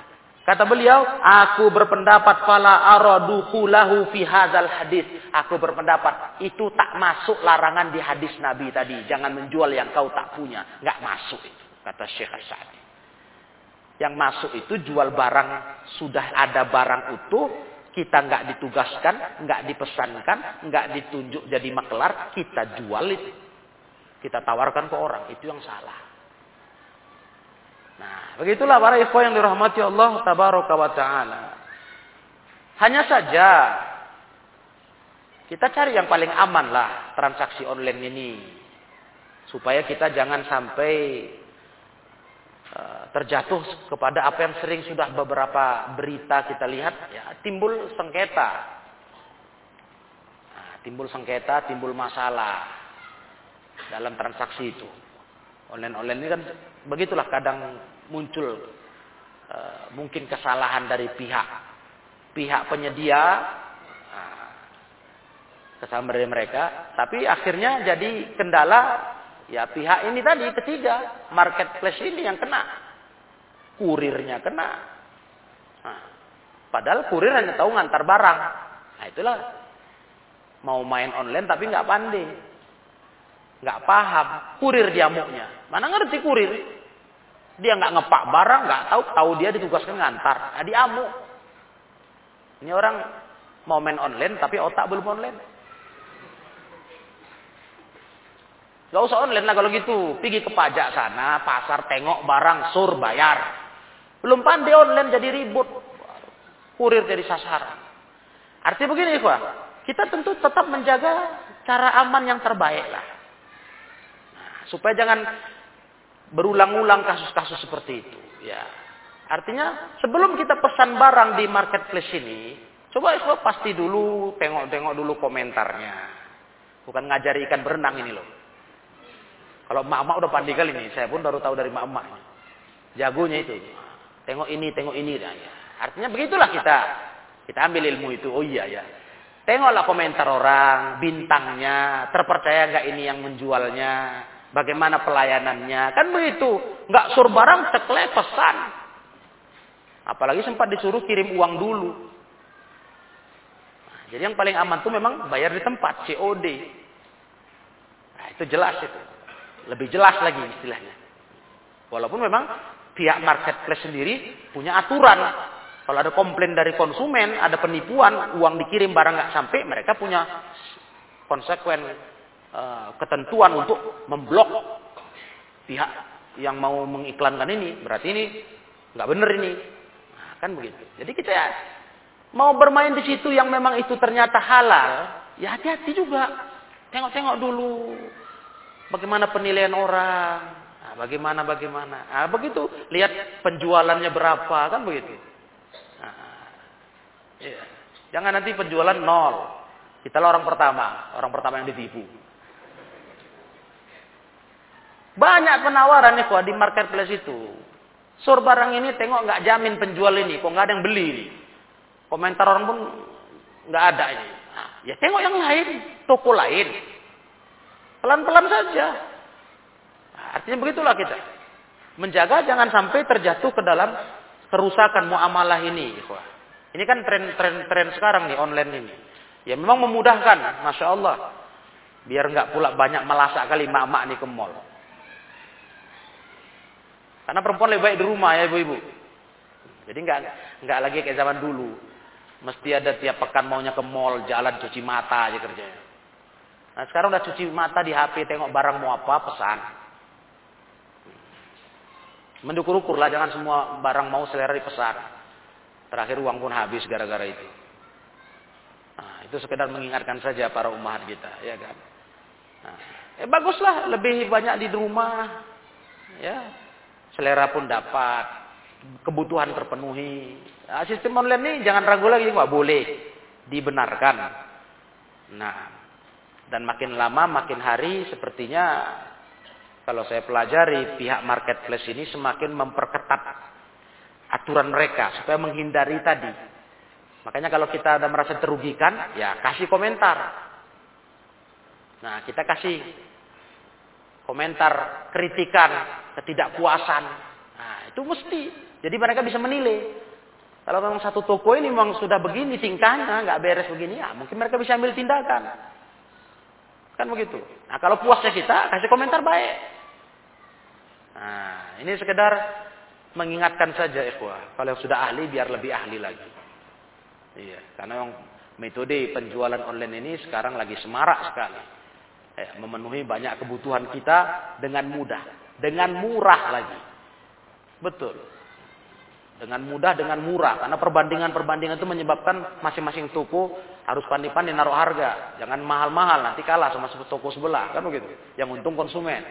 Speaker 1: Kata beliau, aku berpendapat fala araduhu fi hadzal hadis. Aku berpendapat itu tak masuk larangan di hadis Nabi tadi. Jangan menjual yang kau tak punya. Enggak masuk itu, kata Syekh As-Sa'di. Yang masuk itu jual barang sudah ada barang utuh, kita nggak ditugaskan, nggak dipesankan, nggak ditunjuk jadi maklar, kita jual itu. Kita tawarkan ke orang, itu yang salah. Nah, begitulah para ikhwan yang dirahmati Allah tabaraka wa taala. Hanya saja kita cari yang paling aman lah transaksi online ini. Supaya kita jangan sampai terjatuh kepada apa yang sering sudah beberapa berita kita lihat ya timbul sengketa. Nah, timbul sengketa timbul masalah dalam transaksi itu. Online online ini kan begitulah kadang muncul uh, mungkin kesalahan dari pihak pihak penyedia uh, kesalahan dari mereka tapi akhirnya jadi kendala Ya pihak ini tadi ketiga, marketplace ini yang kena. Kurirnya kena. Nah, padahal kurir hanya tahu ngantar barang. Nah itulah mau main online tapi nggak pandai. Nggak paham. Kurir diamuknya. Mana ngerti kurir? Dia nggak ngepak barang, nggak tahu, tahu dia ditugaskan ngantar. Nah, diamuk. Ini orang mau main online tapi otak belum online. Gak usah online lah kalau gitu. Pergi ke pajak sana, pasar tengok barang, sur bayar. Belum pandai online jadi ribut. Kurir jadi sasaran. Artinya begini, Ikhwah. Kita tentu tetap menjaga cara aman yang terbaik lah. Nah, supaya jangan berulang-ulang kasus-kasus seperti itu. Ya. Artinya sebelum kita pesan barang di marketplace ini, coba Ikhwah pasti dulu tengok-tengok dulu komentarnya. Bukan ngajari ikan berenang ini loh. Kalau emak-emak udah pandai kali nih, saya pun baru tahu dari emak-emak. Jagonya itu. Tengok ini, tengok ini. Nah, ya. Artinya begitulah kita. Kita ambil ilmu itu. Oh iya ya. Tengoklah komentar orang, bintangnya, terpercaya nggak ini yang menjualnya, bagaimana pelayanannya. Kan begitu. Nggak sur barang, cekle pesan. Apalagi sempat disuruh kirim uang dulu. Jadi yang paling aman tuh memang bayar di tempat, COD. Nah, itu jelas itu. Lebih jelas lagi istilahnya. Walaupun memang pihak marketplace sendiri punya aturan. Kalau ada komplain dari konsumen, ada penipuan, uang dikirim barang nggak sampai, mereka punya konsekuen uh, ketentuan untuk memblok pihak yang mau mengiklankan ini. Berarti ini nggak benar ini. Nah, kan begitu. Jadi kita ya, mau bermain di situ yang memang itu ternyata halal, ya hati-hati juga. Tengok-tengok dulu bagaimana penilaian orang. Nah, bagaimana bagaimana. Nah, begitu lihat penjualannya berapa kan begitu. Nah, ya. Jangan nanti penjualan nol. Kita orang pertama, orang pertama yang ditipu. Banyak penawaran nih kok di marketplace itu. Sur barang ini tengok nggak jamin penjual ini, kok nggak ada yang beli. Komentar orang pun nggak ada ini. Nah, ya tengok yang lain, toko lain. Pelan-pelan saja. Artinya begitulah kita. Menjaga jangan sampai terjatuh ke dalam kerusakan muamalah ini. Ini kan tren-tren sekarang nih online ini. Ya memang memudahkan, masya Allah. Biar nggak pula banyak melasak kali mak-mak nih ke mall. Karena perempuan lebih baik di rumah ya ibu-ibu. Jadi nggak nggak lagi kayak zaman dulu. Mesti ada tiap pekan maunya ke mall, jalan cuci mata aja kerjanya. Nah sekarang udah cuci mata di HP, tengok barang mau apa, pesan. Mendukur-ukur lah, jangan semua barang mau selera dipesan. Terakhir uang pun habis gara-gara itu. Nah, itu sekedar mengingatkan saja para umat kita, ya kan. Nah, eh baguslah, lebih banyak di rumah, ya. Selera pun dapat, kebutuhan terpenuhi. Nah, sistem online ini jangan ragu lagi, nggak boleh dibenarkan. Nah, dan makin lama, makin hari sepertinya kalau saya pelajari pihak marketplace ini semakin memperketat aturan mereka supaya menghindari tadi. Makanya kalau kita ada merasa terugikan, ya kasih komentar. Nah, kita kasih komentar, kritikan, ketidakpuasan. Nah, itu mesti. Jadi mereka bisa menilai. Kalau memang satu toko ini memang sudah begini tingkahnya, nggak beres begini, ya mungkin mereka bisa ambil tindakan. Kan begitu. Nah kalau puasnya kita, kasih komentar baik. Nah ini sekedar mengingatkan saja ikhwah. Kalau yang sudah ahli, biar lebih ahli lagi. Iya, karena yang metode penjualan online ini sekarang lagi semarak sekali. Eh, memenuhi banyak kebutuhan kita dengan mudah. Dengan murah lagi. Betul dengan mudah dengan murah. Karena perbandingan-perbandingan itu menyebabkan masing-masing toko harus pandai-pandai naruh harga. Jangan mahal-mahal nanti kalah sama toko sebelah. Kan begitu? Yang untung konsumen.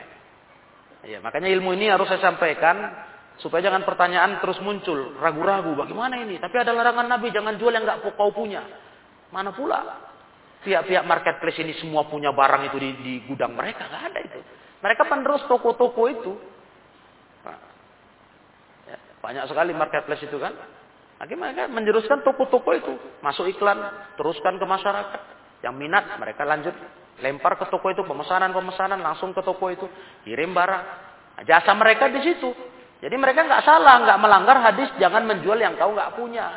Speaker 1: Ya makanya ilmu ini harus saya sampaikan supaya jangan pertanyaan terus muncul. Ragu-ragu bagaimana ini? Tapi ada larangan Nabi jangan jual yang nggak kau punya. Mana pula? Pihak-pihak marketplace ini semua punya barang itu di, di gudang mereka nggak ada itu. Mereka penerus toko-toko itu banyak sekali marketplace itu kan. Akhirnya mereka menjuruskan toko-toko itu. Masuk iklan, teruskan ke masyarakat. Yang minat, mereka lanjut. Lempar ke toko itu, pemesanan-pemesanan langsung ke toko itu. Kirim barang. Nah, jasa mereka di situ. Jadi mereka nggak salah, nggak melanggar hadis, jangan menjual yang kau nggak punya.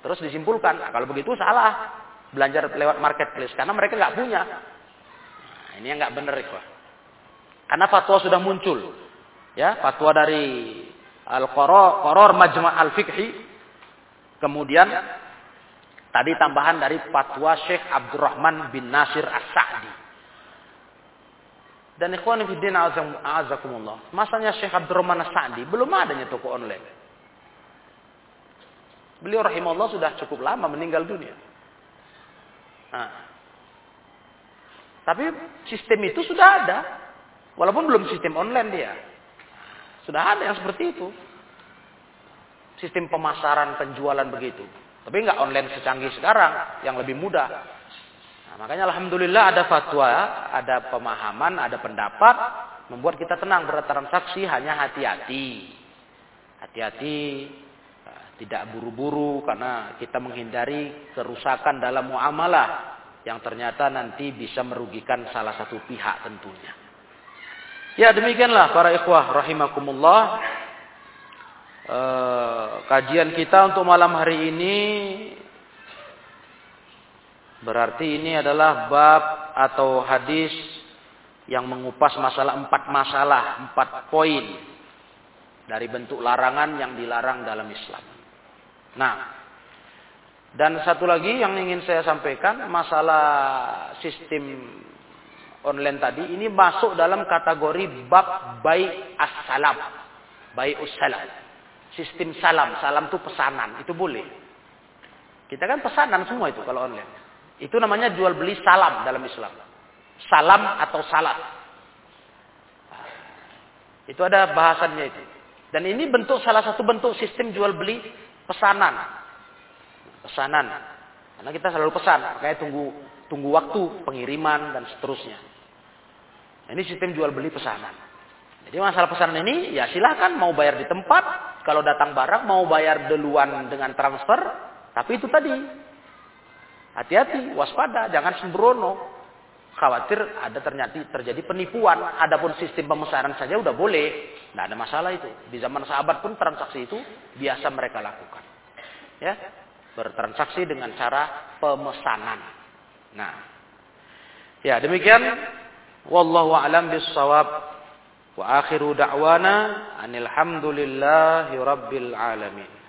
Speaker 1: Terus disimpulkan, nah, kalau begitu salah belajar lewat marketplace karena mereka nggak punya. Nah, ini yang nggak benar itu. Karena fatwa sudah muncul ya fatwa dari Al-Qaror Majma' Al-Fiqhi. Kemudian tadi tambahan dari fatwa Syekh Abdurrahman bin Nasir As-Sa'di. Dan ikhwan fiddin azakumullah masanya Syekh Abdurrahman As-Sa'di belum adanya toko online. Beliau rahimahullah sudah cukup lama meninggal dunia. Nah, tapi sistem itu sudah ada. Walaupun belum sistem online dia sudah ada yang seperti itu. Sistem pemasaran, penjualan begitu. Tapi nggak online secanggih sekarang, yang lebih mudah. Nah, makanya alhamdulillah ada fatwa, ada pemahaman, ada pendapat, membuat kita tenang bertransaksi hanya hati-hati. Hati-hati, nah, tidak buru-buru karena kita menghindari kerusakan dalam muamalah yang ternyata nanti bisa merugikan salah satu pihak tentunya. Ya demikianlah para ikhwah rahimakumullah. Uh, kajian kita untuk malam hari ini berarti ini adalah bab atau hadis yang mengupas masalah empat masalah, empat poin dari bentuk larangan yang dilarang dalam Islam. Nah, dan satu lagi yang ingin saya sampaikan masalah sistem online tadi ini masuk dalam kategori bab baik as-salam. Baik us-salam. Sistem salam, salam itu pesanan, itu boleh. Kita kan pesanan semua itu kalau online. Itu namanya jual beli salam dalam Islam. Salam atau salat. Itu ada bahasannya itu. Dan ini bentuk salah satu bentuk sistem jual beli pesanan. Pesanan. Karena kita selalu pesan, kayak tunggu tunggu waktu pengiriman dan seterusnya. Ini sistem jual beli pesanan. Jadi masalah pesanan ini ya silahkan mau bayar di tempat, kalau datang barang mau bayar duluan dengan transfer, tapi itu tadi hati-hati, waspada, jangan sembrono khawatir ada ternyata terjadi penipuan. Adapun sistem pemesanan saja udah boleh, tidak ada masalah itu. Di zaman sahabat pun transaksi itu biasa mereka lakukan. Ya, bertransaksi dengan cara pemesanan. Nah, ya demikian. Wallahu a'lam bissawab. Wa akhiru da'wana anil hamdulillahi rabbil alamin.